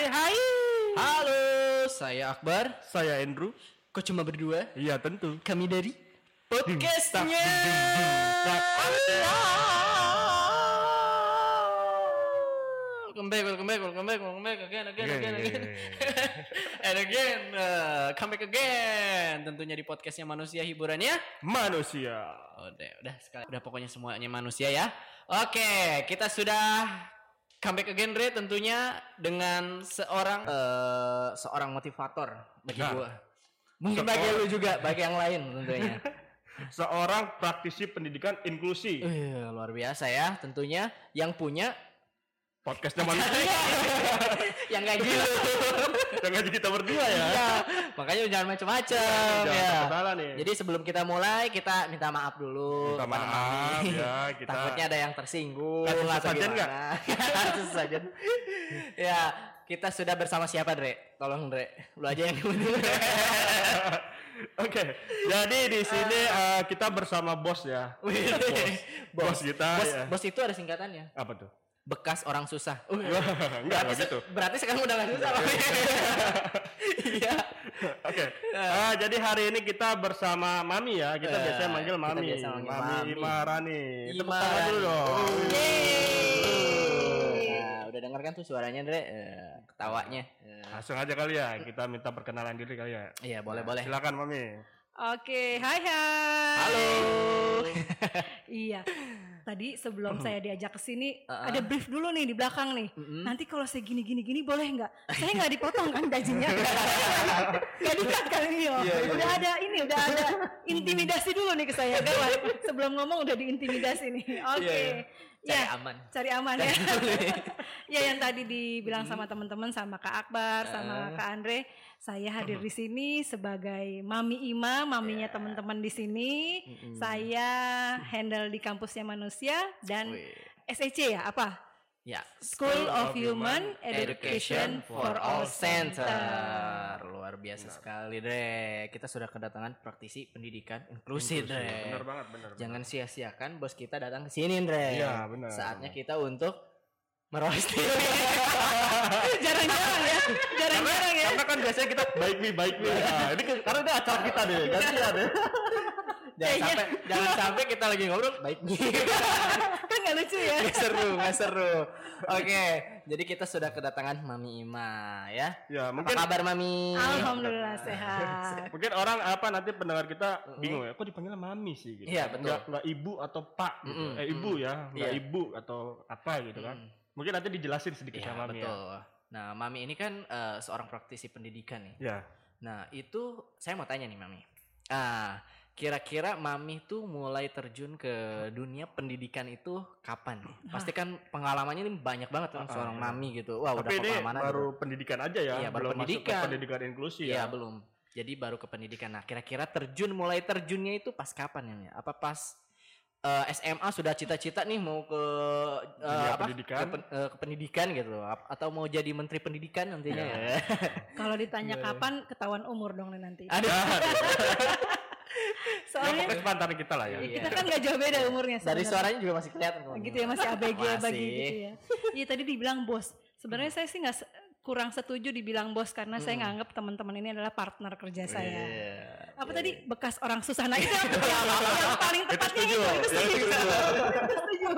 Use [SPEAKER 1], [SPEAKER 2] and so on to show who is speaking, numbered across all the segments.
[SPEAKER 1] Hai hai.
[SPEAKER 2] Halo, saya Akbar.
[SPEAKER 1] Saya Andrew.
[SPEAKER 2] Kok cuma berdua?
[SPEAKER 1] Iya tentu.
[SPEAKER 2] Kami dari podcastnya. Welcome back, welcome back, welcome back, welcome back again, again, again, again, and again, uh, come back again. Tentunya di podcastnya manusia hiburannya.
[SPEAKER 1] Manusia.
[SPEAKER 2] Udah, udah sekali, udah pokoknya semuanya manusia ya. Oke, kita sudah comeback again Re tentunya dengan seorang eh seorang motivator bagi
[SPEAKER 1] Nah.
[SPEAKER 2] gua. Mungkin bagi lu juga, bagi yang lain tentunya.
[SPEAKER 1] Seorang praktisi pendidikan inklusi.
[SPEAKER 2] Eh, luar biasa ya tentunya yang punya
[SPEAKER 1] Podcastnya manusia.
[SPEAKER 2] Yang kayak gitu.
[SPEAKER 1] Jangan kita berdua ya.
[SPEAKER 2] Iya, makanya jangan macam-macam ya.
[SPEAKER 1] salah nih.
[SPEAKER 2] Jadi sebelum kita mulai kita minta maaf dulu.
[SPEAKER 1] Minta maaf ya, kita-
[SPEAKER 2] Takutnya ada yang tersinggung
[SPEAKER 1] Kasus
[SPEAKER 2] atau
[SPEAKER 1] nggak?
[SPEAKER 2] gimana. Kasus ya, kita sudah bersama siapa, Dre? Tolong, Dre. Lu aja yang dulu.
[SPEAKER 1] Oke, jadi di sini eh, kita bersama bos ya. Bos, bos kita
[SPEAKER 2] bos,
[SPEAKER 1] ya.
[SPEAKER 2] bos itu ada singkatannya.
[SPEAKER 1] Apa tuh?
[SPEAKER 2] Bekas orang susah.
[SPEAKER 1] Enggak, enggak
[SPEAKER 2] berarti,
[SPEAKER 1] gitu.
[SPEAKER 2] se- berarti sekarang udah gak susah. Iya.
[SPEAKER 1] Oke. Ah, jadi hari ini kita bersama Mami ya. Kita
[SPEAKER 2] Eh,
[SPEAKER 1] biasanya manggil
[SPEAKER 2] kita
[SPEAKER 1] Mami.
[SPEAKER 2] biasa manggil
[SPEAKER 1] Mami
[SPEAKER 2] Mami.
[SPEAKER 1] Imarani. Tepuk tangan dulu dong.
[SPEAKER 2] Nah, udah denger kan tuh suaranya, Dre? Eh, ketawanya. Eh,
[SPEAKER 1] Langsung aja kali ya. Kita minta perkenalan diri kali ya.
[SPEAKER 2] Iya, boleh, boleh.
[SPEAKER 1] Silakan Mami.
[SPEAKER 3] Oke, hai hai.
[SPEAKER 2] Halo.
[SPEAKER 3] Iya. Tadi sebelum saya diajak ke sini
[SPEAKER 2] Uh-uh.
[SPEAKER 3] ada brief dulu nih di belakang nih.
[SPEAKER 2] Mm-mm.
[SPEAKER 3] Nanti kalau saya gini gini gini boleh nggak? Saya nggak dipotong kan gajinya? Gak dikat kali ini yo.
[SPEAKER 2] Iya, iya,
[SPEAKER 3] Udah ada ini, udah ada intimidasi dulu nih ke saya kan. Sebelum ngomong udah diintimidasi nih. Oke.
[SPEAKER 2] Iya, iya. Cari
[SPEAKER 3] Ya,
[SPEAKER 2] aman.
[SPEAKER 3] cari aman ya. ya yang tadi dibilang sama teman-teman sama Kak Akbar sama Kak Andre, saya hadir di sini sebagai Mami Ima, maminya teman-teman di sini. Saya handle di kampusnya manusia dan
[SPEAKER 2] Wih.
[SPEAKER 3] SEC ya apa?
[SPEAKER 2] Ya,
[SPEAKER 3] School of Human Education for All
[SPEAKER 2] Center.
[SPEAKER 3] Center.
[SPEAKER 2] Luar biasa sekali, Dre. Kita sudah kedatangan praktisi pendidikan inklusi, Dre.
[SPEAKER 1] Benar banget, benar.
[SPEAKER 2] Jangan sia-siakan bos kita datang ke sini, Dre.
[SPEAKER 1] Iya, benar.
[SPEAKER 2] Saatnya kita untuk meroasting.
[SPEAKER 3] Jarang-jarang ya, jarang-jarang ya.
[SPEAKER 1] Karena kan biasanya kita baik nih, baik nih. Nah, ini karena ini acara kita deh, gantian deh.
[SPEAKER 2] jangan sampai jangan sampai kita lagi ngobrol baik nih.
[SPEAKER 3] Kan nggak lucu ya.
[SPEAKER 2] Nggak seru, nggak seru. Oke, jadi kita sudah kedatangan Mami Ima ya.
[SPEAKER 1] Ya,
[SPEAKER 2] Apa
[SPEAKER 1] mungkin
[SPEAKER 2] kabar Mami?
[SPEAKER 3] Alhamdulillah sehat.
[SPEAKER 1] mungkin orang apa nanti pendengar kita bingung ya, kok dipanggil Mami sih gitu.
[SPEAKER 2] Iya, betul.
[SPEAKER 1] Nggak, nggak ibu atau Pak gitu.
[SPEAKER 2] Mm-mm,
[SPEAKER 1] Eh ibu ya, nggak
[SPEAKER 2] Iya.
[SPEAKER 1] ibu atau apa gitu kan. Mungkin nanti dijelasin sedikit
[SPEAKER 2] Iya,
[SPEAKER 1] sama Mami
[SPEAKER 2] betul. Nah, Mami ini kan eh, seorang praktisi pendidikan nih.
[SPEAKER 1] ya. Ya.
[SPEAKER 2] Nah, itu saya mau tanya nih, Mami. Ah, kira-kira Mami tuh mulai terjun ke dunia pendidikan itu kapan nih? Pasti kan pengalamannya ini banyak banget kan
[SPEAKER 1] Ah,
[SPEAKER 2] seorang
[SPEAKER 1] ah.
[SPEAKER 2] Mami gitu. Wah, udah
[SPEAKER 1] Tapi ini
[SPEAKER 2] ke
[SPEAKER 1] mana-mana
[SPEAKER 2] baru
[SPEAKER 1] pendidikan aja ya,
[SPEAKER 2] Iya, baru
[SPEAKER 1] belum masuk ke
[SPEAKER 2] pendidikan.
[SPEAKER 1] pendidikan inklusi
[SPEAKER 2] Iya,
[SPEAKER 1] ya.
[SPEAKER 2] belum. Jadi baru ke pendidikan. Nah, kira-kira terjun mulai terjunnya itu pas kapan ya? Apa pas eh, SMA sudah cita-cita nih mau ke eh,
[SPEAKER 1] Dunia
[SPEAKER 2] apa?
[SPEAKER 1] pendidikan.
[SPEAKER 2] Ke, pen- eh, ke pendidikan gitu atau mau jadi menteri pendidikan nantinya
[SPEAKER 1] Iya.
[SPEAKER 2] ya.
[SPEAKER 3] Kalau ditanya
[SPEAKER 1] Iya.
[SPEAKER 3] kapan ketahuan umur dong nih nanti.
[SPEAKER 2] Ada
[SPEAKER 1] Ya,
[SPEAKER 3] Soalnya
[SPEAKER 1] pokoknya sepantaran kita lah ya.
[SPEAKER 2] Iya.
[SPEAKER 3] kita kan gak jauh beda umurnya
[SPEAKER 2] dari
[SPEAKER 3] sebenarnya.
[SPEAKER 2] suaranya juga masih kelihatan kok.
[SPEAKER 3] gitu ya masih ABG bagi
[SPEAKER 2] Masih.
[SPEAKER 3] gitu ya. Iya tadi dibilang bos. Sebenarnya saya sih nggak kurang setuju dibilang bos karena saya
[SPEAKER 2] Hmm.
[SPEAKER 3] nganggap teman-teman ini adalah partner kerja saya.
[SPEAKER 2] Iya.
[SPEAKER 3] Apa tadi bekas orang susah nah itu yang, paling tepatnya itu, itu setuju.
[SPEAKER 1] itu setuju.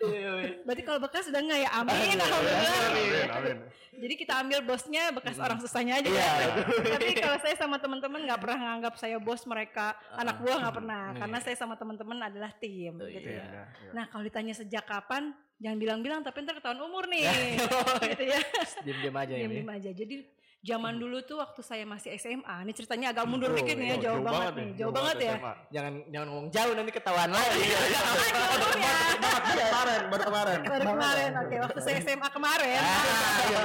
[SPEAKER 2] Iya, iya.
[SPEAKER 3] Berarti kalau bekas sudah nggak ya amin
[SPEAKER 2] Amin.
[SPEAKER 3] alhamdulillah.
[SPEAKER 1] Amin, amin.
[SPEAKER 3] Jadi kita ambil bosnya bekas orang susahnya aja
[SPEAKER 2] Iya,
[SPEAKER 3] ya.
[SPEAKER 2] betul.
[SPEAKER 3] Tapi kalau saya sama teman-teman nggak pernah nganggap saya bos mereka anak buah nggak pernah
[SPEAKER 2] Iya.
[SPEAKER 3] karena saya sama teman-teman adalah tim
[SPEAKER 2] Oh,
[SPEAKER 3] gitu
[SPEAKER 2] iya.
[SPEAKER 3] ya.
[SPEAKER 1] Ya.
[SPEAKER 3] Nah kalau ditanya sejak kapan, jangan bilang-bilang tapi ntar ketahuan umur nih, gitu ya.
[SPEAKER 2] Diam-diam aja ini.
[SPEAKER 3] Diam-diam aja. Jadi zaman dulu tuh waktu saya masih SMA, ini ceritanya agak mundur
[SPEAKER 2] Oh,
[SPEAKER 3] dikit nih ya,
[SPEAKER 1] Oh,
[SPEAKER 3] jauh, banget nih, jauh banget ya.
[SPEAKER 1] SMA.
[SPEAKER 2] Jangan jangan ngomong jauh nanti ketahuan lagi.
[SPEAKER 1] Iya,
[SPEAKER 3] Jauh ya.
[SPEAKER 1] Baru kemarin, baru kemarin.
[SPEAKER 3] Baru kemarin, oke. Waktu saya SMA kemarin,
[SPEAKER 2] Ah, iya.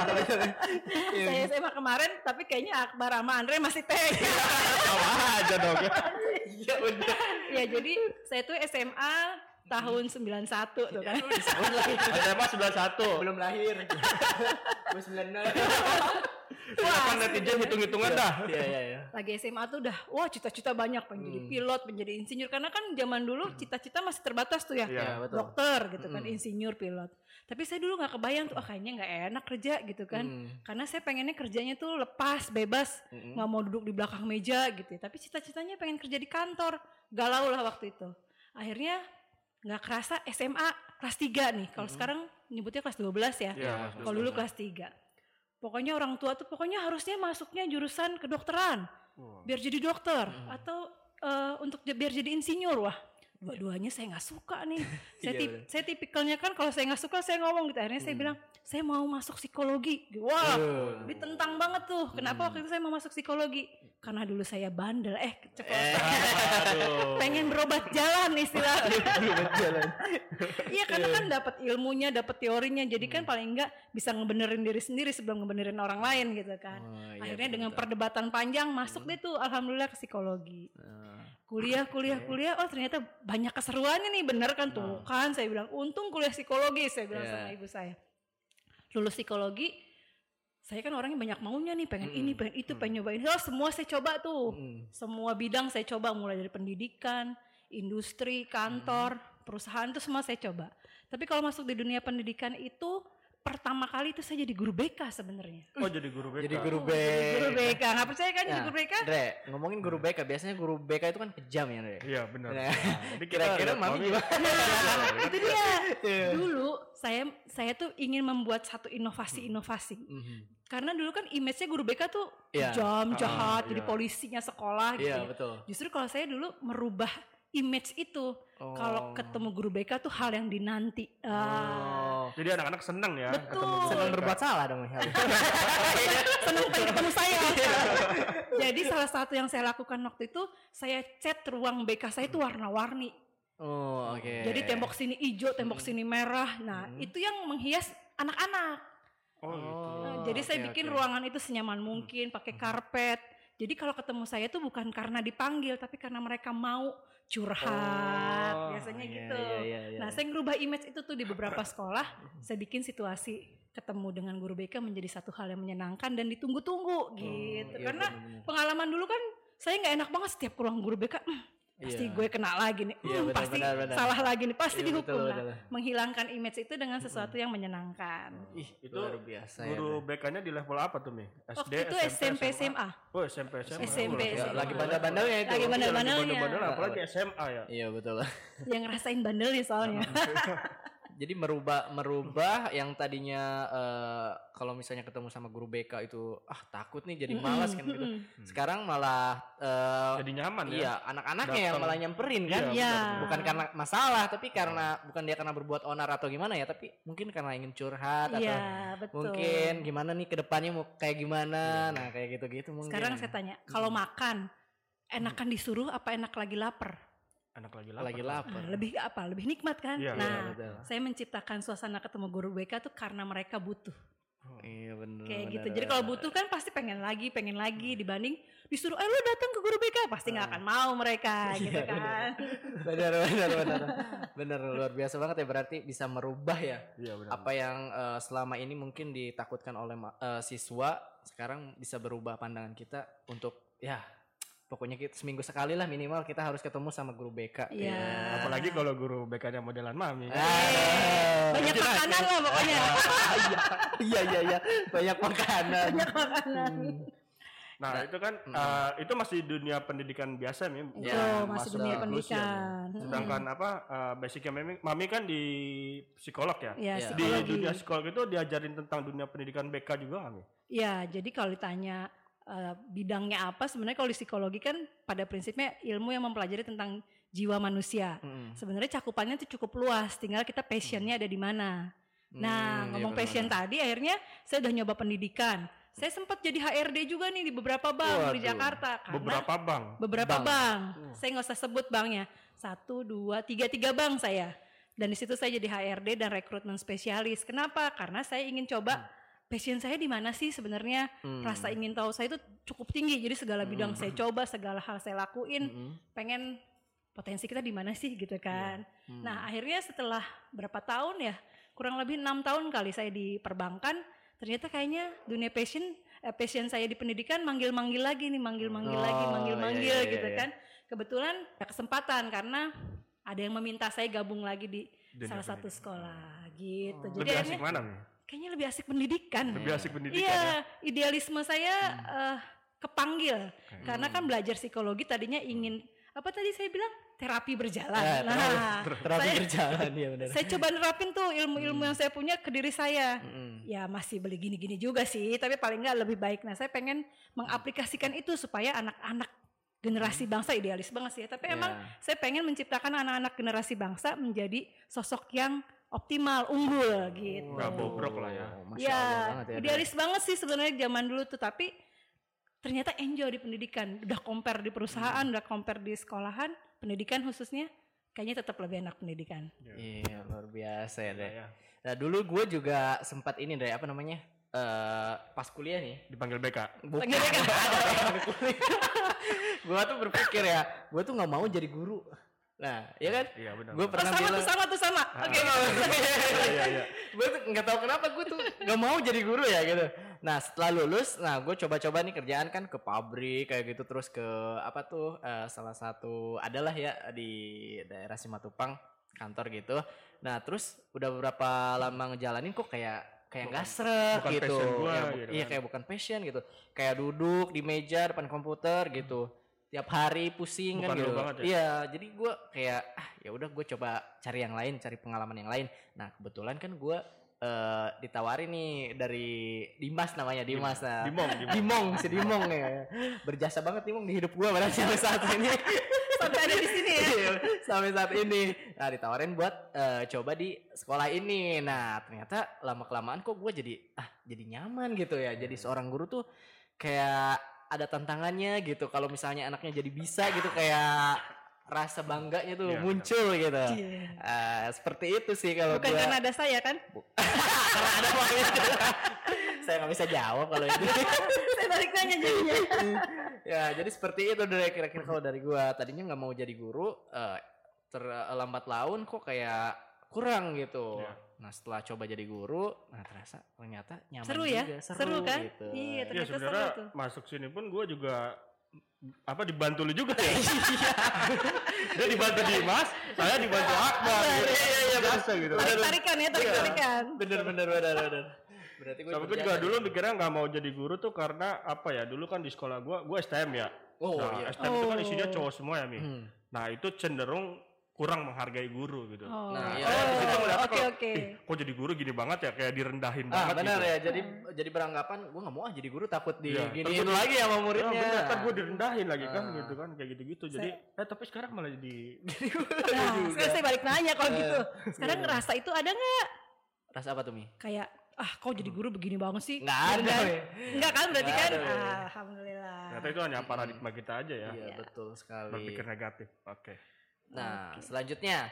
[SPEAKER 2] Iya.
[SPEAKER 3] saya SMA kemarin, tapi kayaknya Akbar sama Andre masih tag.
[SPEAKER 1] Sama aja dong.
[SPEAKER 2] Iya udah.
[SPEAKER 3] ya jadi saya tuh SMA tahun 91 tuh kan.
[SPEAKER 2] Disebut lagi.
[SPEAKER 1] SMA 91.
[SPEAKER 2] Belum lahir. Gue 96.
[SPEAKER 1] Silakan netizen hitung-hitungan dah.
[SPEAKER 2] Iya iya iya.
[SPEAKER 3] lagi SMA tuh udah wah cita-cita banyak pengen jadi pilot, pengen jadi insinyur karena kan zaman dulu cita-cita masih terbatas tuh ya.
[SPEAKER 1] Iya,
[SPEAKER 2] Iya, betul.
[SPEAKER 3] Dokter gitu kan, insinyur, pilot. Tapi saya dulu nggak kebayang tuh ah kayaknya nggak enak kerja gitu kan.
[SPEAKER 2] Hmm.
[SPEAKER 3] Karena saya pengennya kerjanya tuh lepas, bebas, nggak mau duduk di belakang meja gitu. ya. Tapi cita-citanya pengen kerja di kantor. Galau lah waktu itu. Akhirnya nggak kerasa SMA kelas 3 nih. Kalau sekarang nyebutnya kelas 12 ya.
[SPEAKER 1] Iya,
[SPEAKER 3] Kalau dulu kelas 3. Pokoknya orang tua tuh pokoknya harusnya masuknya jurusan kedokteran. Biar jadi dokter atau eh, untuk biar jadi insinyur wah. Dua-duanya saya nggak suka nih. saya,
[SPEAKER 2] Iya,
[SPEAKER 3] tip-
[SPEAKER 2] bener.
[SPEAKER 3] saya tipikalnya kan kalau saya nggak suka saya ngomong gitu. Akhirnya saya bilang saya mau masuk psikologi. Wah,
[SPEAKER 2] Uh.
[SPEAKER 3] ditentang banget tuh. Kenapa waktu itu saya mau masuk psikologi? Karena dulu saya bandel. Eh, keceplosan.
[SPEAKER 1] Aduh.
[SPEAKER 3] pengen berobat jalan istilahnya.
[SPEAKER 2] Jalan.
[SPEAKER 3] Iya karena kan dapat ilmunya, dapat teorinya, jadi kan paling enggak bisa ngebenerin diri sendiri sebelum ngebenerin orang lain gitu kan.
[SPEAKER 2] Oh, iya,
[SPEAKER 3] Akhirnya
[SPEAKER 2] betul,
[SPEAKER 3] dengan perdebatan panjang masuk deh tuh alhamdulillah ke psikologi.
[SPEAKER 2] Ah.
[SPEAKER 3] Kuliah, kuliah, kuliah, oh ternyata banyak keseruannya nih, bener kan tuh kan saya bilang untung kuliah psikologi saya bilang
[SPEAKER 2] Iya.
[SPEAKER 3] sama ibu saya. Lulus psikologi, saya kan orangnya banyak maunya nih, pengen ini, pengen itu, pengen nyobain. Oh, semua saya coba tuh.
[SPEAKER 2] Mm.
[SPEAKER 3] Semua bidang saya coba mulai dari pendidikan, industri, kantor, perusahaan itu semua saya coba. Tapi kalau masuk di dunia pendidikan itu pertama kali itu saya jadi guru BK sebenarnya.
[SPEAKER 1] Oh jadi guru BK.
[SPEAKER 2] Jadi guru
[SPEAKER 3] Jadi Guru
[SPEAKER 2] BK.
[SPEAKER 3] BK, nggak percaya kan jadi
[SPEAKER 2] Nah,
[SPEAKER 3] guru BK?
[SPEAKER 2] Dre, ngomongin guru BK, biasanya guru BK itu kan kejam ya, Dre.
[SPEAKER 1] Iya benar.
[SPEAKER 2] Nah,
[SPEAKER 1] Jadi
[SPEAKER 2] Kira-kira mami gimana?
[SPEAKER 3] Nah, itu dia.
[SPEAKER 2] Iya.
[SPEAKER 3] Dulu saya saya tuh ingin membuat satu inovasi-inovasi.
[SPEAKER 2] Mhm.
[SPEAKER 3] Karena dulu kan image-nya guru BK tuh
[SPEAKER 2] Iya.
[SPEAKER 3] jam, jahat,
[SPEAKER 1] Ah,
[SPEAKER 3] jadi
[SPEAKER 1] iya.
[SPEAKER 3] polisinya sekolah gitu.
[SPEAKER 2] Iya,
[SPEAKER 3] ya.
[SPEAKER 2] betul.
[SPEAKER 3] Justru kalau saya dulu merubah image itu.
[SPEAKER 2] Oh.
[SPEAKER 3] Kalau ketemu guru BK tuh hal yang dinanti. Ah.
[SPEAKER 2] Oh.
[SPEAKER 1] Jadi anak-anak seneng ya
[SPEAKER 3] Betul.
[SPEAKER 1] BK.
[SPEAKER 2] berbuat salah dong. ya.
[SPEAKER 3] seneng pengen ketemu saya. Jadi salah satu yang saya lakukan waktu itu saya cat ruang BK saya itu warna-warni.
[SPEAKER 2] Oh, oke.
[SPEAKER 3] Jadi tembok sini hijau, tembok sini merah. Nah,
[SPEAKER 2] Hmm.
[SPEAKER 3] itu yang menghias anak-anak.
[SPEAKER 1] Oh, gitu.
[SPEAKER 3] Nah,
[SPEAKER 2] Oh,
[SPEAKER 3] jadi saya
[SPEAKER 2] oke,
[SPEAKER 3] bikin
[SPEAKER 2] oke.
[SPEAKER 3] ruangan itu senyaman mungkin, pakai karpet. Jadi kalau ketemu saya tuh bukan karena dipanggil, tapi karena mereka mau curhat.
[SPEAKER 2] Oh,
[SPEAKER 3] Biasanya
[SPEAKER 2] iya,
[SPEAKER 3] gitu.
[SPEAKER 2] iya, iya, iya.
[SPEAKER 3] Nah, saya ngerubah image itu tuh di beberapa sekolah. Saya bikin situasi ketemu dengan guru BK menjadi satu hal yang menyenangkan dan ditunggu-tunggu gitu.
[SPEAKER 2] iya,
[SPEAKER 3] Karena pengalaman dulu kan saya nggak enak banget setiap ke ruang guru BK. "Hmm, pasti
[SPEAKER 2] Iya.
[SPEAKER 3] gue kena lagi nih.
[SPEAKER 2] Iya,
[SPEAKER 3] "Hmm,
[SPEAKER 2] benar,
[SPEAKER 3] pasti
[SPEAKER 2] benar, benar.
[SPEAKER 3] salah lagi nih. Pasti
[SPEAKER 2] Iya,
[SPEAKER 3] dihukum
[SPEAKER 2] betul,
[SPEAKER 3] lah.
[SPEAKER 2] betul.
[SPEAKER 3] Menghilangkan image itu dengan sesuatu yang menyenangkan.
[SPEAKER 2] Ih,
[SPEAKER 1] Itu
[SPEAKER 2] luar biasa ya.
[SPEAKER 1] Guru. BK-nya di level apa tuh Mi? SD,
[SPEAKER 3] Waktu itu SMP, SMA.
[SPEAKER 1] Oh SMP SMA.
[SPEAKER 3] SMP,
[SPEAKER 1] Oh,
[SPEAKER 2] Ya,
[SPEAKER 3] SMA.
[SPEAKER 2] lagi bandel-bandelnya itu.
[SPEAKER 3] Lagi bandel-bandelnya.
[SPEAKER 1] bandel-bandel, apalagi SMA ya.
[SPEAKER 2] Iya, betul.
[SPEAKER 3] Yang ngerasain bandelnya soalnya.
[SPEAKER 2] Jadi merubah merubah yang tadinya eh, kalau misalnya ketemu sama guru BK itu ah takut nih jadi malas kan gitu.
[SPEAKER 3] Mm-mm.
[SPEAKER 2] Sekarang malah eh,
[SPEAKER 1] Jadi nyaman ya.
[SPEAKER 2] iya anak-anaknya yang malah nyamperin kan.
[SPEAKER 1] Iya,
[SPEAKER 3] Iya.
[SPEAKER 2] Bukan karena masalah tapi karena bukan dia karena berbuat onar atau gimana ya, tapi mungkin karena ingin curhat atau
[SPEAKER 3] Iya, betul.
[SPEAKER 2] mungkin gimana nih ke depannya mau kayak gimana. Nah, kayak gitu-gitu mungkin.
[SPEAKER 3] Sekarang saya tanya, kalau makan enakan disuruh apa enak lagi lapar?
[SPEAKER 1] Anak lagi lapar.
[SPEAKER 2] lagi
[SPEAKER 3] Nah,
[SPEAKER 2] lapar.
[SPEAKER 3] lebih apa? Lebih nikmat kan?
[SPEAKER 1] Iya,
[SPEAKER 3] nah,
[SPEAKER 2] betul.
[SPEAKER 3] saya menciptakan suasana ketemu guru BK tuh karena mereka butuh.
[SPEAKER 2] Iya benar.
[SPEAKER 3] Kayak gitu. Jadi kalau butuh kan pasti pengen lagi, pengen lagi dibanding disuruh, "Eh lu datang ke guru BK." Pasti nggak akan mau mereka gitu
[SPEAKER 2] Iya,
[SPEAKER 3] kan.
[SPEAKER 2] benar benar benar. Benar luar biasa banget ya berarti bisa merubah ya
[SPEAKER 1] Iya benar.
[SPEAKER 2] apa yang eh, selama ini mungkin ditakutkan oleh eh, siswa sekarang bisa berubah pandangan kita untuk ya pokoknya kita seminggu sekali lah minimal kita harus ketemu sama guru BK.
[SPEAKER 3] Iya.
[SPEAKER 1] Apalagi kalau guru BK-nya modelan Mami.
[SPEAKER 2] Ah.
[SPEAKER 3] Banyak makanan lah pokoknya.
[SPEAKER 2] Iya iya iya banyak makanan.
[SPEAKER 3] Banyak makanan.
[SPEAKER 1] Nah, itu kan eh, itu masih dunia pendidikan biasa Mi.
[SPEAKER 3] Itu
[SPEAKER 2] Ya,
[SPEAKER 3] masih dunia
[SPEAKER 1] inklusi ya,
[SPEAKER 3] pendidikan.
[SPEAKER 1] Sedangkan apa eh, basicnya Mami, Mami kan di psikolog ya.
[SPEAKER 3] Ya,
[SPEAKER 2] Iya.
[SPEAKER 1] Di dunia psikolog itu diajarin tentang dunia pendidikan BK juga Mami.
[SPEAKER 3] Ya, jadi kalau ditanya eh, bidangnya apa, sebenarnya kalau di psikologi kan pada prinsipnya ilmu yang mempelajari tentang jiwa manusia.
[SPEAKER 2] Mm.
[SPEAKER 3] Sebenarnya cakupannya itu cukup luas, tinggal kita passionnya ada di mana. Nah,
[SPEAKER 2] Hmm,
[SPEAKER 3] ngomong
[SPEAKER 2] iya
[SPEAKER 3] passion tadi, akhirnya saya udah nyoba pendidikan. Saya sempat jadi HRD juga nih di beberapa bank di
[SPEAKER 2] Waduh.
[SPEAKER 3] Jakarta. Karena
[SPEAKER 1] Beberapa bank.
[SPEAKER 3] beberapa
[SPEAKER 2] Bank.
[SPEAKER 3] bank. Saya nggak usah sebut banknya. Satu, dua, tiga, tiga bank saya. Dan di situ saya jadi HRD dan rekrutmen spesialis. Kenapa? Karena saya ingin coba passion saya di mana sih sebenarnya.
[SPEAKER 2] Hmm.
[SPEAKER 3] Rasa ingin tahu saya itu cukup tinggi. Jadi segala bidang saya coba, segala hal saya lakuin.
[SPEAKER 2] Mm-mm.
[SPEAKER 3] Pengen potensi kita di mana sih gitu kan.
[SPEAKER 2] Hmm.
[SPEAKER 3] Nah akhirnya setelah berapa tahun ya, kurang lebih enam tahun kali saya di perbankan, ternyata kayaknya dunia passion, eh, passion saya di pendidikan manggil-manggil lagi nih, manggil-manggil lagi,
[SPEAKER 2] Oh,
[SPEAKER 3] manggil-manggil
[SPEAKER 2] iya, iya,
[SPEAKER 3] gitu
[SPEAKER 2] iya.
[SPEAKER 3] kan. Kebetulan ada kesempatan karena ada yang meminta saya gabung lagi di
[SPEAKER 1] Dunia
[SPEAKER 3] salah satu sekolah gitu. Jadi
[SPEAKER 1] Lebih asik mana nih?
[SPEAKER 3] Kayaknya lebih asik pendidikan.
[SPEAKER 1] Lebih asik pendidikan
[SPEAKER 3] Iya,
[SPEAKER 1] ya.
[SPEAKER 3] idealisme saya eh, kepanggil karena kan belajar psikologi tadinya ingin apa tadi saya bilang terapi berjalan.
[SPEAKER 2] Ya,
[SPEAKER 3] nah,
[SPEAKER 2] Terapi
[SPEAKER 3] saya,
[SPEAKER 2] berjalan ya benar.
[SPEAKER 3] saya coba nerapin tuh ilmu-ilmu yang saya punya ke diri saya.
[SPEAKER 2] Mm.
[SPEAKER 3] Ya masih beli gini-gini juga sih, tapi paling nggak lebih baik. Nah, saya pengen mengaplikasikan itu supaya anak-anak generasi bangsa idealis banget sih. ya. Tapi emang
[SPEAKER 2] Ya.
[SPEAKER 3] saya pengen menciptakan anak-anak generasi bangsa menjadi sosok yang optimal, unggul gitu.
[SPEAKER 1] Nggak bobrok lah ya.
[SPEAKER 2] Oh, Masya
[SPEAKER 3] ya,
[SPEAKER 2] banget ya.
[SPEAKER 3] idealis banget sih sebenarnya zaman dulu tuh, tapi ternyata enjoy di pendidikan. Udah compare di perusahaan,
[SPEAKER 2] Hmm.
[SPEAKER 3] udah compare di sekolahan, pendidikan khususnya, kayaknya tetap lebih enak pendidikan.
[SPEAKER 2] Iya luar biasa ya deh.
[SPEAKER 1] Ya,
[SPEAKER 2] Nah dulu gue juga sempat ini deh apa namanya eh pas kuliah nih.
[SPEAKER 1] dipanggil BK.
[SPEAKER 2] Bukan.
[SPEAKER 3] BK.
[SPEAKER 2] gue tuh berpikir ya, gue tuh nggak mau jadi guru. Nah, ya kan?
[SPEAKER 1] Iya benar.
[SPEAKER 2] Gue
[SPEAKER 3] Oh,
[SPEAKER 2] pernah
[SPEAKER 3] sama
[SPEAKER 2] bilang.
[SPEAKER 3] tuh, sama tuh, sama. Oke.
[SPEAKER 1] Iya iya.
[SPEAKER 2] gue tuh nggak tahu kenapa gue tuh nggak mau jadi guru ya gitu. Nah setelah lulus, nah gue coba-coba nih kerjaan kan ke pabrik kayak gitu terus ke apa tuh eh, salah satu adalah ya di daerah Simatupang kantor gitu. Nah terus udah beberapa lama ngejalanin kok kayak kayak nggak seret
[SPEAKER 1] bukan
[SPEAKER 2] gitu.
[SPEAKER 1] passion gua
[SPEAKER 2] Ya,
[SPEAKER 1] gitu
[SPEAKER 2] iya
[SPEAKER 1] kan.
[SPEAKER 2] kayak bukan passion gitu. Kayak duduk di meja depan komputer gitu. Tiap hari pusing kan
[SPEAKER 1] Bukan
[SPEAKER 2] gitu.
[SPEAKER 1] banget ya?
[SPEAKER 2] Iya, jadi gue kayak ah ya udah gue coba cari yang lain, cari pengalaman yang lain. Nah kebetulan kan gue eh ditawarin nih dari Dimas namanya Dimas nah.
[SPEAKER 1] Dimong, Dimong.
[SPEAKER 2] Dimong si Dimong ya berjasa banget Dimong di hidup gue pada sampai saat ini
[SPEAKER 3] Sampai ada di sini ya.
[SPEAKER 2] Iya, sampai saat ini nah ditawarin buat eh, coba di sekolah ini nah ternyata lama kelamaan kok gue jadi ah jadi nyaman gitu ya jadi seorang guru tuh kayak ada tantangannya gitu kalau misalnya anaknya jadi bisa gitu kayak rasa bangganya tuh
[SPEAKER 1] Iya, benar.
[SPEAKER 2] muncul gitu
[SPEAKER 3] Iya.
[SPEAKER 2] Eh, seperti itu sih kalau
[SPEAKER 3] Bukan
[SPEAKER 2] gua-
[SPEAKER 3] karena ada saya kan?
[SPEAKER 2] karena ada makanya. saya nggak bisa jawab kalau itu
[SPEAKER 3] saya balik nanya jadinya.
[SPEAKER 2] ya jadi seperti itu deh kira-kira kalau dari gua tadinya nggak mau jadi guru eh, terlambat laun kok kayak kurang gitu
[SPEAKER 1] Iya.
[SPEAKER 2] Nah setelah coba jadi guru nah terasa ternyata nyaman
[SPEAKER 3] Seru ya?
[SPEAKER 2] juga,
[SPEAKER 3] Seru kan?
[SPEAKER 2] gitu.
[SPEAKER 3] Iya,
[SPEAKER 1] Iya
[SPEAKER 3] ternyata seru
[SPEAKER 1] sebenarnya
[SPEAKER 3] tuh.
[SPEAKER 1] masuk sini pun gue juga apa dibantu lu juga ya.
[SPEAKER 2] Iya.
[SPEAKER 1] Dia dibantu Dimas, saya dibantu Akbar.
[SPEAKER 3] Iya,
[SPEAKER 1] Iya iya iya biasa gitu.
[SPEAKER 3] Tarik-tarikan ya, tarik-tarikan.
[SPEAKER 2] bener bener bener bener berarti
[SPEAKER 1] gue
[SPEAKER 2] berjasa
[SPEAKER 1] juga dulu mikirnya nggak mau jadi guru tuh karena apa ya? Dulu kan di sekolah gue, gue STM ya.
[SPEAKER 2] oh
[SPEAKER 1] nah,
[SPEAKER 2] iya
[SPEAKER 1] STM itu kan isinya
[SPEAKER 3] Oh.
[SPEAKER 1] cowok semua ya, Mi.
[SPEAKER 2] Hmm.
[SPEAKER 1] Nah, itu cenderung kurang menghargai guru gitu.
[SPEAKER 3] Oh,
[SPEAKER 2] Nah, iya.
[SPEAKER 1] di situ
[SPEAKER 3] Oh,
[SPEAKER 1] ngeliat kalau,
[SPEAKER 3] oke.
[SPEAKER 1] "Ih, kok jadi guru gini banget ya, kayak direndahin
[SPEAKER 2] Ah
[SPEAKER 1] banget
[SPEAKER 2] benar
[SPEAKER 1] gitu.
[SPEAKER 2] ya jadi jadi beranggapan gua nggak mau ah jadi guru takut di
[SPEAKER 1] Iya,
[SPEAKER 2] giniin
[SPEAKER 1] takut-
[SPEAKER 2] lagi sama
[SPEAKER 1] Ya,
[SPEAKER 2] muridnya
[SPEAKER 1] bener, kan gue direndahin lagi kan
[SPEAKER 2] Ah.
[SPEAKER 1] gitu kan kayak gitu-gitu. Jadi eh tapi sekarang malah jadi
[SPEAKER 3] Nah, sekarang saya balik nanya kalau gitu. Sekarang
[SPEAKER 2] Iya.
[SPEAKER 3] ngerasa itu ada nggak?
[SPEAKER 2] rasa apa tuh mi
[SPEAKER 3] Kayak ah kok jadi guru begini banget sih?
[SPEAKER 2] nggak ada Mi.
[SPEAKER 3] Enggak kan berarti
[SPEAKER 2] Nggak
[SPEAKER 3] kan?
[SPEAKER 2] ada, Mi.
[SPEAKER 3] Alhamdulillah.
[SPEAKER 1] ternyata itu hanya paradigma kita aja ya.
[SPEAKER 2] Iya
[SPEAKER 3] Iya.
[SPEAKER 2] betul sekali.
[SPEAKER 1] Berpikir negatif. Oke.
[SPEAKER 2] Nah selanjutnya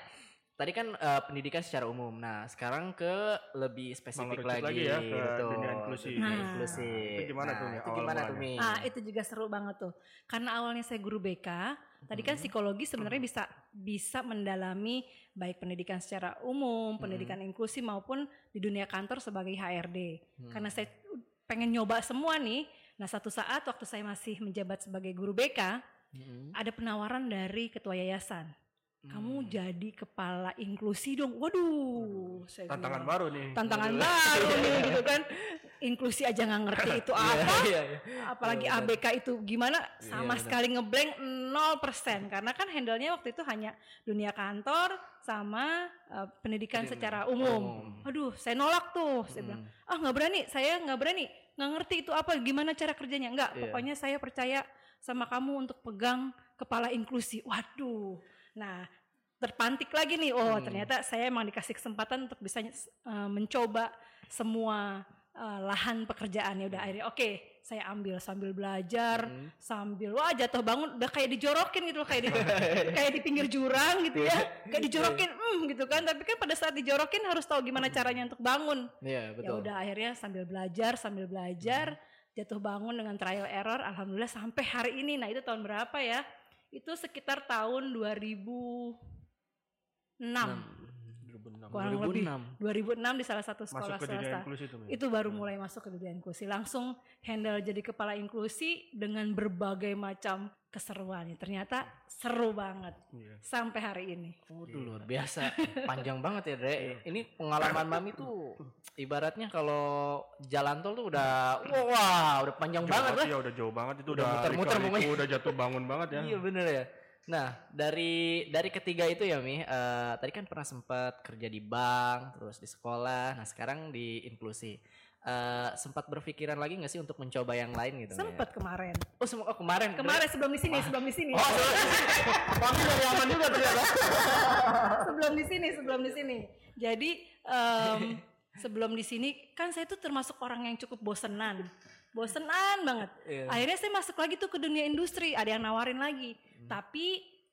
[SPEAKER 2] tadi kan eh, pendidikan secara umum. Nah sekarang ke lebih spesifik lagi,
[SPEAKER 1] lagi ya ke
[SPEAKER 2] betul.
[SPEAKER 1] dunia inklusi.
[SPEAKER 2] Dunia
[SPEAKER 3] Nah.
[SPEAKER 2] inklusi.
[SPEAKER 1] Itu gimana tuh, Mi,
[SPEAKER 2] Itu
[SPEAKER 1] awal
[SPEAKER 2] gimana tuh mi?
[SPEAKER 1] mulanya?
[SPEAKER 3] Ah, itu juga seru banget tuh. Karena awalnya saya guru BK, tadi kan
[SPEAKER 2] Hmm.
[SPEAKER 3] psikologi sebenarnya bisa bisa mendalami baik pendidikan secara umum, pendidikan inklusi maupun di dunia kantor sebagai HRD.
[SPEAKER 2] Hmm.
[SPEAKER 3] Karena saya pengen nyoba semua nih. Nah, satu saat waktu saya masih menjabat sebagai guru BK,
[SPEAKER 2] Mm-mm.
[SPEAKER 3] ada penawaran dari ketua yayasan. Kamu
[SPEAKER 2] Hmm.
[SPEAKER 3] jadi kepala inklusi dong. Waduh, saya
[SPEAKER 1] Tantangan
[SPEAKER 3] bilang,
[SPEAKER 1] baru nih.
[SPEAKER 3] tantangan baru nih gitu kan. Inklusi aja nggak ngerti itu apa
[SPEAKER 2] Iya, iya.
[SPEAKER 3] apalagi
[SPEAKER 2] Iya, benar.
[SPEAKER 3] ABK itu gimana sama
[SPEAKER 2] benar.
[SPEAKER 3] sekali ngeblank 0% karena kan handle-nya waktu itu hanya dunia kantor sama uh, pendidikan
[SPEAKER 2] Pendidikan
[SPEAKER 3] secara
[SPEAKER 2] umum.
[SPEAKER 3] umum. Aduh, saya nolak tuh. Saya bilang,
[SPEAKER 2] Mm.
[SPEAKER 3] "Ah, nggak berani. Saya nggak berani. nggak ngerti itu apa, gimana cara kerjanya." Enggak,
[SPEAKER 2] Iya.
[SPEAKER 3] pokoknya saya percaya sama kamu untuk pegang kepala inklusi. Waduh. Nah, terpantik lagi nih. Oh,
[SPEAKER 2] Hmm.
[SPEAKER 3] ternyata saya emang dikasih kesempatan untuk bisa uh, mencoba semua uh, lahan pekerjaannya. Udah akhirnya oke saya ambil sambil belajar
[SPEAKER 2] Mm.
[SPEAKER 3] sambil wah jatuh bangun udah kayak dijorokin gitu loh, kayak di kayak di pinggir jurang gitu ya. Kayak dijorokin hmm gitu kan. Tapi kan pada saat dijorokin harus tahu gimana caranya untuk bangun.
[SPEAKER 2] Iya
[SPEAKER 3] ya
[SPEAKER 2] betul.
[SPEAKER 3] udah akhirnya sambil belajar sambil belajar jatuh bangun dengan trial error alhamdulillah sampai hari ini. Nah itu tahun berapa ya itu sekitar tahun 2006
[SPEAKER 2] 6. 2006
[SPEAKER 1] 2006.
[SPEAKER 3] kurang lebih
[SPEAKER 2] 2006.
[SPEAKER 3] 2006 di salah satu
[SPEAKER 1] Masuk
[SPEAKER 3] sekolah
[SPEAKER 1] ke dunia
[SPEAKER 3] swasta.
[SPEAKER 1] inklusi itu.
[SPEAKER 3] Itu baru mulai masuk ke dunia inklusi. Langsung handle jadi kepala inklusi dengan berbagai macam keseruan. Ternyata seru banget
[SPEAKER 1] Iya.
[SPEAKER 3] sampai hari ini.
[SPEAKER 2] Waduh luar biasa, panjang banget ya Dre. Ini pengalaman Mami tuh ibaratnya kalau jalan tol tuh udah wah udah panjang
[SPEAKER 1] Jauh
[SPEAKER 2] banget lah.
[SPEAKER 1] Ya udah jauh banget itu
[SPEAKER 2] Udah
[SPEAKER 1] udah
[SPEAKER 2] muter-muter
[SPEAKER 1] udah jatuh bangun banget ya.
[SPEAKER 2] Iya bener ya. Nah dari dari ketiga itu ya Mi, eh, tadi kan pernah sempat kerja di bank, terus di sekolah, nah sekarang di inklusi. Eh, sempat berpikiran lagi nggak sih untuk mencoba yang lain gitu? Mi?
[SPEAKER 3] Sempet kemarin.
[SPEAKER 2] Oh, sem- oh kemarin.
[SPEAKER 3] Kemarin sebelum di sini, sebelum di sini.
[SPEAKER 2] Oh, Mami dari aman juga ternyata.
[SPEAKER 3] sebelum di sini, sebelum di sini. Jadi em, sebelum di sini kan saya tuh termasuk orang yang cukup bosenan. Bosenan banget.
[SPEAKER 2] Iya.
[SPEAKER 3] Akhirnya saya masuk lagi tuh ke dunia industri, ada yang nawarin lagi. Tapi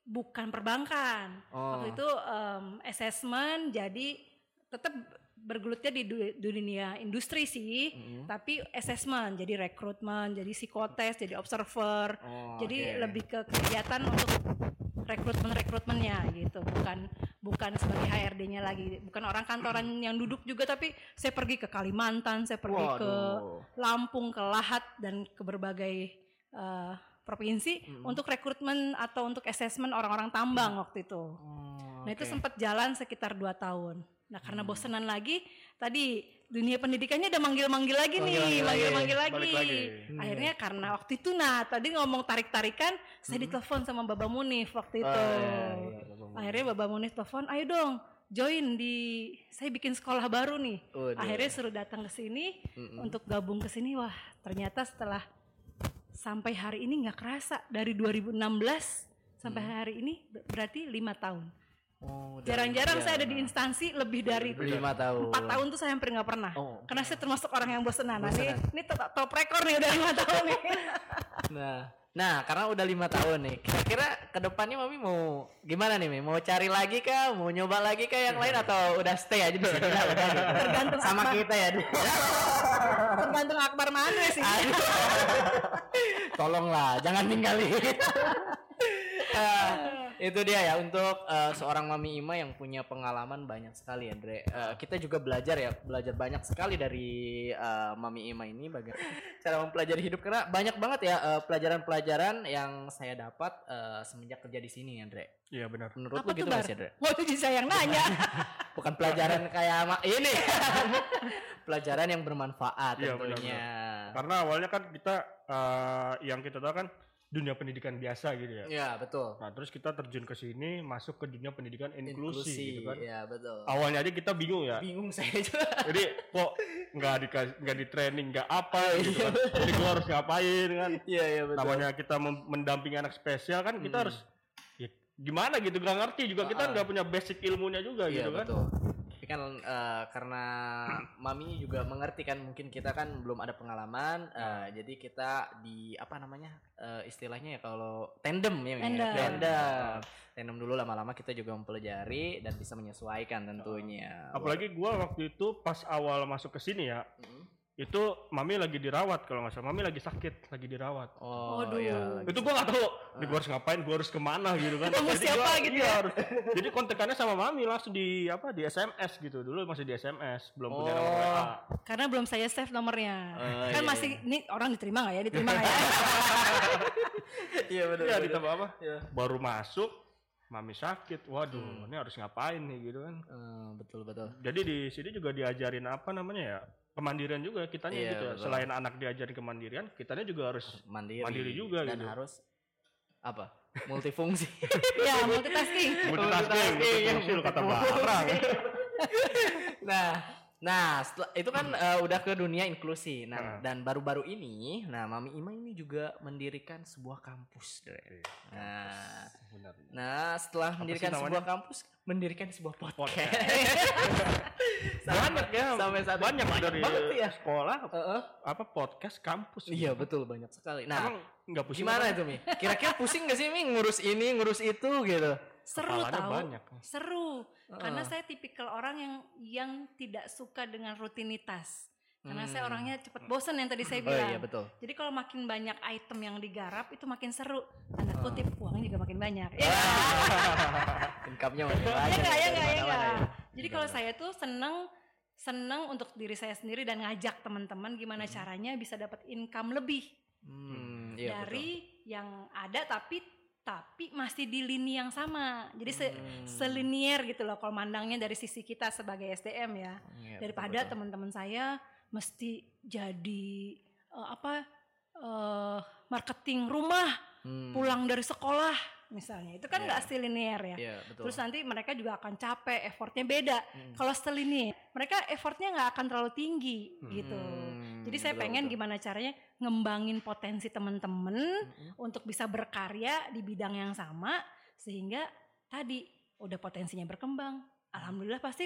[SPEAKER 3] bukan perbankan.
[SPEAKER 2] Oh.
[SPEAKER 3] Waktu itu em, assessment jadi tetap bergelutnya di du- dunia industri sih, tapi assessment jadi rekrutmen, jadi psikotes, jadi observer.
[SPEAKER 2] Oh,
[SPEAKER 3] Jadi
[SPEAKER 2] oke.
[SPEAKER 3] lebih ke kegiatan untuk rekrutmen rekrutmennya gitu, bukan bukan sebagai HRD-nya lagi, bukan orang kantoran yang duduk juga, tapi saya pergi ke Kalimantan, saya pergi ke
[SPEAKER 2] Waduh.
[SPEAKER 3] Lampung, ke Lahat dan ke berbagai eh, provinsi untuk rekrutmen atau untuk assessment orang-orang tambang waktu itu.
[SPEAKER 2] Oh,
[SPEAKER 3] Nah itu sempat jalan sekitar dua tahun. Nah karena bosenan lagi, tadi dunia pendidikannya udah manggil-manggil lagi nih,
[SPEAKER 2] Manggil-manggil lagi.
[SPEAKER 3] manggil-manggil lagi.
[SPEAKER 1] Balik lagi.
[SPEAKER 3] Akhirnya karena waktu itu, nah tadi ngomong tarik-tarikan, saya ditelepon sama Baba Munif waktu itu.
[SPEAKER 2] Oh, iya, iya, Baba.
[SPEAKER 3] Akhirnya Baba Munif telepon, ayo dong join di, saya bikin sekolah baru nih.
[SPEAKER 2] Waduh.
[SPEAKER 3] Akhirnya suruh datang ke sini
[SPEAKER 2] Mm-mm.
[SPEAKER 3] untuk gabung ke sini. Wah ternyata setelah sampai hari ini nggak kerasa dari 2016 sampai
[SPEAKER 2] Mm.
[SPEAKER 3] hari ini ber- berarti lima tahun.
[SPEAKER 2] Oh,
[SPEAKER 3] Jarang-jarang saya ada di instansi lebih dari
[SPEAKER 2] lima tahun.
[SPEAKER 3] empat tahun tuh saya hampir nggak pernah.
[SPEAKER 2] Oh.
[SPEAKER 3] Karena saya termasuk orang yang bosenan. Nah, ini,
[SPEAKER 2] Bosenan.
[SPEAKER 3] ini top, top rekor nih udah lima tahun nih.
[SPEAKER 2] Nah, nah karena udah lima tahun nih, kira-kira ke depannya mami mau gimana nih, Mi? Mau cari lagi kah? Mau nyoba lagi kah yang lain atau udah stay aja di sini? Udah.
[SPEAKER 3] Tergantung
[SPEAKER 2] sama
[SPEAKER 3] apa.
[SPEAKER 2] kita ya.
[SPEAKER 3] Tergantung Akbar mana sih.
[SPEAKER 2] Tolonglah, jangan ninggalin. Eh, itu dia ya untuk eh, seorang mami Ima yang punya pengalaman banyak sekali Andre. Eh, kita juga belajar ya, belajar banyak sekali dari eh, mami Ima ini bagaimana cara mempelajari hidup karena banyak banget ya eh, pelajaran-pelajaran yang saya dapat eh, semenjak kerja di sini Andre.
[SPEAKER 1] Iya benar.
[SPEAKER 2] Menurut
[SPEAKER 3] Apa
[SPEAKER 2] lu gitu sih Andre?
[SPEAKER 3] Mau jadi saya yang nanya.
[SPEAKER 2] Bukan pelajaran kayak ini. pelajaran yang bermanfaat
[SPEAKER 1] Iya,
[SPEAKER 2] tentunya.
[SPEAKER 1] Karena awalnya kan kita eh, yang kita tahu kan dunia pendidikan biasa gitu ya.
[SPEAKER 2] Iya, betul.
[SPEAKER 1] Nah, terus kita terjun ke sini masuk ke dunia pendidikan inklusi, gitu kan.
[SPEAKER 2] Iya, betul.
[SPEAKER 1] Awalnya aja kita bingung ya.
[SPEAKER 2] Bingung saya juga.
[SPEAKER 1] Jadi kok nggak di nggak di training nggak apa gitu kan. Jadi gua harus ngapain kan.
[SPEAKER 2] Iya, iya betul.
[SPEAKER 1] Namanya kita mendampingi anak spesial kan kita harus ya, gimana gitu nggak ngerti juga kita
[SPEAKER 2] Ah,
[SPEAKER 1] nggak punya basic ilmunya juga
[SPEAKER 2] Iya
[SPEAKER 1] gitu kan.
[SPEAKER 2] betul. Kan eh, karena mami juga mengerti kan mungkin kita kan belum ada pengalaman, eh, jadi kita di apa namanya eh, istilahnya ya kalau tandem ya, ya?
[SPEAKER 3] Tandem.
[SPEAKER 2] tandem, tandem dulu lama-lama kita juga mempelajari dan bisa menyesuaikan tentunya.
[SPEAKER 1] Apalagi gua waktu itu pas awal masuk ke sini ya,
[SPEAKER 2] Mm.
[SPEAKER 1] Itu mami lagi dirawat kalau nggak salah. Mami lagi sakit, lagi dirawat.
[SPEAKER 2] Oh,
[SPEAKER 3] Waduh.
[SPEAKER 2] iya.
[SPEAKER 1] itu gua nggak tahu ini gua harus ngapain gua harus ke mana gitu kan Jadi
[SPEAKER 3] siapa
[SPEAKER 1] gua-
[SPEAKER 3] gitu
[SPEAKER 1] iya,
[SPEAKER 3] ya?
[SPEAKER 1] harus- jadi kontekannya sama mami langsung di apa di SMS gitu dulu masih di SMS belum punya nomor
[SPEAKER 2] Oh.
[SPEAKER 1] WA
[SPEAKER 3] Karena belum saya save nomornya.
[SPEAKER 2] Oh,
[SPEAKER 3] kan
[SPEAKER 2] iya,
[SPEAKER 3] masih ini orang diterima nggak ya? Diterima nggak ya?
[SPEAKER 2] Iya benar.
[SPEAKER 1] iya
[SPEAKER 2] benar.
[SPEAKER 1] ditambah apa
[SPEAKER 2] Iya.
[SPEAKER 1] baru masuk mami sakit waduh
[SPEAKER 2] Hmm.
[SPEAKER 1] ini harus ngapain nih gitu kan
[SPEAKER 2] Eh, betul betul.
[SPEAKER 1] jadi di sini juga diajarin apa namanya ya kemandirian juga kitanya
[SPEAKER 2] Iya,
[SPEAKER 1] gitu ya
[SPEAKER 2] betul.
[SPEAKER 1] selain anak diajarin kemandirian kitanya juga harus
[SPEAKER 2] Mandiri.
[SPEAKER 1] Mandiri juga
[SPEAKER 2] dan
[SPEAKER 1] gitu.
[SPEAKER 2] harus apa? Multifungsi.
[SPEAKER 3] ya multitasking.
[SPEAKER 1] multitasking multifungsi lu kata barang
[SPEAKER 2] nah, nah setelah itu kan eh, udah ke dunia inklusi. Nah,
[SPEAKER 1] Nah.
[SPEAKER 2] dan baru-baru ini, nah Mami Ima ini juga mendirikan sebuah kampus. Dre. Nah,
[SPEAKER 1] Benar.
[SPEAKER 2] nah setelah
[SPEAKER 1] Apa
[SPEAKER 2] mendirikan sebuah kampus, mendirikan sebuah podcast.
[SPEAKER 1] banyak ya
[SPEAKER 2] Sampai saat
[SPEAKER 1] banyak
[SPEAKER 2] ini.
[SPEAKER 1] dari
[SPEAKER 2] banget ya.
[SPEAKER 1] sekolah
[SPEAKER 2] Heeh.
[SPEAKER 1] apa podcast kampus
[SPEAKER 2] Iya betul banyak sekali. Nah,
[SPEAKER 1] Emang nggak pusing
[SPEAKER 2] gimana
[SPEAKER 1] apa?
[SPEAKER 2] itu Mi? Kira-kira pusing gak sih Mi ngurus ini, ngurus itu gitu?
[SPEAKER 3] Seru
[SPEAKER 1] Kepalanya
[SPEAKER 3] tahu.
[SPEAKER 1] banyak.
[SPEAKER 3] Seru. Karena
[SPEAKER 2] Heeh.
[SPEAKER 3] saya tipikal orang yang yang tidak suka dengan rutinitas. Karena saya
[SPEAKER 2] Hmm.
[SPEAKER 3] orangnya cepet bosen yang tadi saya
[SPEAKER 2] Oh
[SPEAKER 3] bilang.
[SPEAKER 2] iya betul.
[SPEAKER 3] Jadi kalau makin banyak item yang digarap itu makin seru. Tanda kutip uangnya juga makin banyak. Ya,
[SPEAKER 2] Income-nya makin banyak.
[SPEAKER 3] nggak, ya
[SPEAKER 2] dari
[SPEAKER 3] nggak, ya
[SPEAKER 2] mana-mana
[SPEAKER 3] nggak.
[SPEAKER 2] ya.
[SPEAKER 3] Jadi kalau saya tuh seneng seneng untuk diri saya sendiri dan ngajak teman-teman gimana caranya bisa dapat income lebih
[SPEAKER 2] Hmm, iya,
[SPEAKER 3] dari yang ada tapi tapi masih di lini yang sama. Jadi se
[SPEAKER 2] Hmm.
[SPEAKER 3] selinier gitu loh kalau mandangnya dari sisi kita sebagai SDM ya.
[SPEAKER 2] Iya,
[SPEAKER 3] Daripada teman-teman saya mesti jadi eh, apa eh, marketing rumah
[SPEAKER 2] Hmm,
[SPEAKER 3] pulang dari sekolah misalnya. Itu kan
[SPEAKER 2] Iya.
[SPEAKER 3] nggak selinier ya.
[SPEAKER 2] Iya, betul.
[SPEAKER 3] Terus nanti mereka juga akan capek, effortnya beda.
[SPEAKER 2] Hmm.
[SPEAKER 3] Kalau selinier, mereka effortnya nggak akan terlalu tinggi gitu.
[SPEAKER 2] Hmm,
[SPEAKER 3] Jadi saya
[SPEAKER 2] betul,
[SPEAKER 3] pengen
[SPEAKER 2] betul.
[SPEAKER 3] gimana caranya ngembangin potensi teman-teman
[SPEAKER 2] Mm-mm.
[SPEAKER 3] untuk bisa berkarya di bidang yang sama sehingga tadi udah potensinya berkembang. Alhamdulillah pasti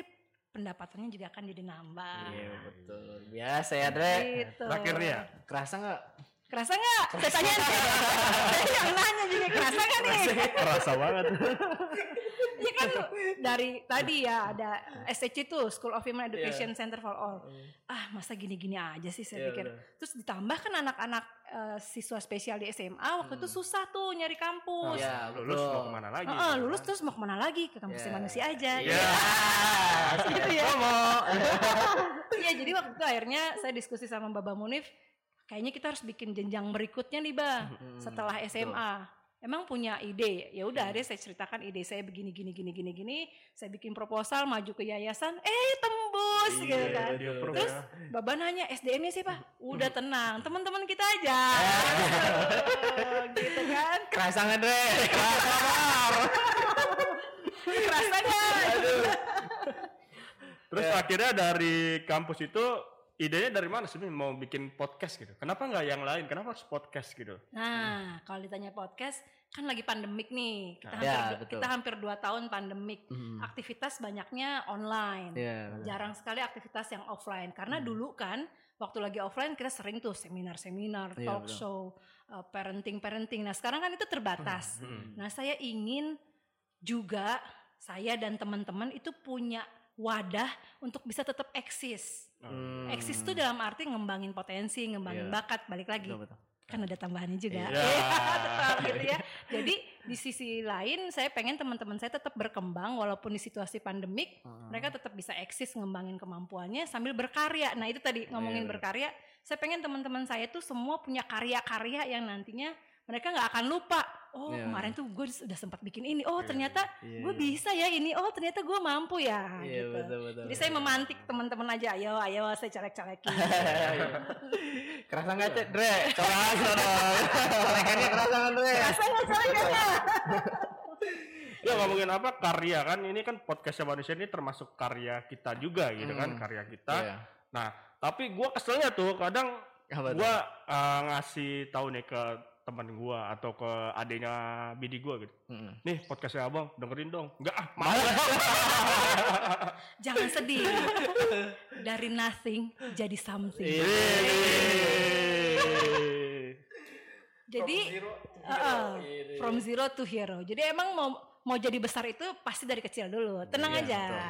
[SPEAKER 3] pendapatannya juga akan jadi nambah.
[SPEAKER 2] Iya, betul. Biasa ya, Dre.
[SPEAKER 3] Gitu.
[SPEAKER 1] Terakhir ya.
[SPEAKER 2] Kerasa nggak?
[SPEAKER 3] Kerasa nggak? Saya tanya saya yang nanya juga kerasa nggak nih?
[SPEAKER 1] Kerasa banget.
[SPEAKER 3] Iya kan dari tadi ya ada SCC tuh School of Human Education Center for All. Ah masa gini-gini aja sih saya
[SPEAKER 2] Iya,
[SPEAKER 3] pikir.
[SPEAKER 2] benar.
[SPEAKER 3] Terus ditambah kan anak-anak eh, siswa spesial di SMA waktu itu susah tuh nyari kampus.
[SPEAKER 2] Iya,
[SPEAKER 1] lulus
[SPEAKER 2] betul.
[SPEAKER 1] mau ke mana lagi?
[SPEAKER 3] Heeh, lulus terus mau ke mana lagi ke kampus
[SPEAKER 2] Iya.
[SPEAKER 3] manusia aja.
[SPEAKER 2] Iya.
[SPEAKER 3] Gitu ya. Iya jadi waktu itu akhirnya saya diskusi sama Baba Munif, kayaknya kita harus bikin jenjang berikutnya nih Bah
[SPEAKER 2] Hmm,
[SPEAKER 3] setelah SMA. Emang punya ide, ya udah deh saya ceritakan ide saya begini gini gini gini gini, saya bikin proposal maju ke yayasan, eh tembus gitu
[SPEAKER 2] Iya,
[SPEAKER 3] kan.
[SPEAKER 1] Dia pro
[SPEAKER 3] Terus
[SPEAKER 1] ya.
[SPEAKER 3] Baba nanya SDM-nya siapa? Udah tenang, teman-teman kita aja. gitu kan.
[SPEAKER 2] Kerasa nggak, Dre? Kerasa,
[SPEAKER 3] nggak?
[SPEAKER 1] Terus
[SPEAKER 2] Iya.
[SPEAKER 1] akhirnya dari kampus itu idenya dari mana sih Min? mau bikin podcast gitu? Kenapa nggak yang lain? Kenapa harus podcast gitu?
[SPEAKER 3] Nah, kalau ditanya podcast, kan lagi pandemik nih. Kita
[SPEAKER 2] Nah,
[SPEAKER 3] hampir
[SPEAKER 2] ya, betul.
[SPEAKER 3] kita hampir dua tahun pandemik.
[SPEAKER 2] Hmm.
[SPEAKER 3] Aktivitas banyaknya online.
[SPEAKER 2] Betul.
[SPEAKER 3] Jarang sekali aktivitas yang offline. Karena
[SPEAKER 2] Hmm.
[SPEAKER 3] dulu kan waktu lagi offline kita sering tuh seminar-seminar,
[SPEAKER 2] Iya,
[SPEAKER 3] talk
[SPEAKER 2] betul.
[SPEAKER 3] show, uh, parenting-parenting. Nah, sekarang kan itu terbatas.
[SPEAKER 1] Hmm.
[SPEAKER 3] Nah, saya ingin juga saya dan teman-teman itu punya wadah untuk bisa tetap eksis.
[SPEAKER 2] Hmm.
[SPEAKER 3] Eksis itu dalam arti ngembangin potensi, ngembangin
[SPEAKER 2] Iya.
[SPEAKER 3] bakat, balik lagi.
[SPEAKER 2] Betul, betul.
[SPEAKER 3] Kan ada tambahannya juga.
[SPEAKER 1] Iya.
[SPEAKER 3] tetap gitu ya. Jadi di sisi lain saya pengen teman-teman saya tetap berkembang walaupun di situasi pandemik
[SPEAKER 2] Heeh.
[SPEAKER 3] mereka tetap bisa eksis ngembangin kemampuannya sambil berkarya. Nah, itu tadi ngomongin
[SPEAKER 2] Iya.
[SPEAKER 3] berkarya, saya pengen teman-teman saya tuh semua punya karya-karya yang nantinya mereka nggak akan lupa. Oh,
[SPEAKER 2] Iya.
[SPEAKER 3] kemarin tuh gue sudah sempat bikin ini. Oh, ternyata
[SPEAKER 2] Iya,
[SPEAKER 3] gue
[SPEAKER 2] iya.
[SPEAKER 3] bisa ya ini. Oh, ternyata gue mampu ya
[SPEAKER 2] Iya,
[SPEAKER 3] gitu.
[SPEAKER 2] betul, betul.
[SPEAKER 3] Jadi saya memantik teman-teman aja, ayo, ayo saya colek-colekin.
[SPEAKER 2] Kerasa nggak, Cek? Dre? Kerasa dong. Colekannya kerasa nggak, Dre?
[SPEAKER 3] Rasa nggak colekannya?
[SPEAKER 1] Ya ngomongin apa karya kan ini kan podcastnya manusia ini termasuk karya kita juga gitu kan
[SPEAKER 2] Hmm.
[SPEAKER 1] karya kita.
[SPEAKER 2] Iya.
[SPEAKER 1] Nah tapi gua keselnya tuh kadang
[SPEAKER 2] tuh?
[SPEAKER 1] gua eh, ngasih tahu nih ke teman gua atau ke adiknya bidi gua gitu.
[SPEAKER 2] Mm-mm.
[SPEAKER 1] Nih podcastnya abang dengerin dong. Enggak ah malas.
[SPEAKER 3] Jangan sedih. Dari nothing jadi something.
[SPEAKER 2] Iya.
[SPEAKER 3] Jadi uh-uh, from zero to hero. Jadi emang mau mau jadi besar itu pasti dari kecil dulu. Tenang
[SPEAKER 2] Iya,
[SPEAKER 3] aja.
[SPEAKER 2] betul.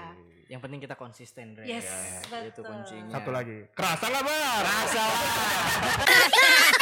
[SPEAKER 2] Yang penting kita konsisten.
[SPEAKER 3] Yes,
[SPEAKER 2] Ya, Itu
[SPEAKER 3] betul.
[SPEAKER 2] kuncinya.
[SPEAKER 1] Satu lagi. Kerasa nggak bar?
[SPEAKER 2] Kerasa.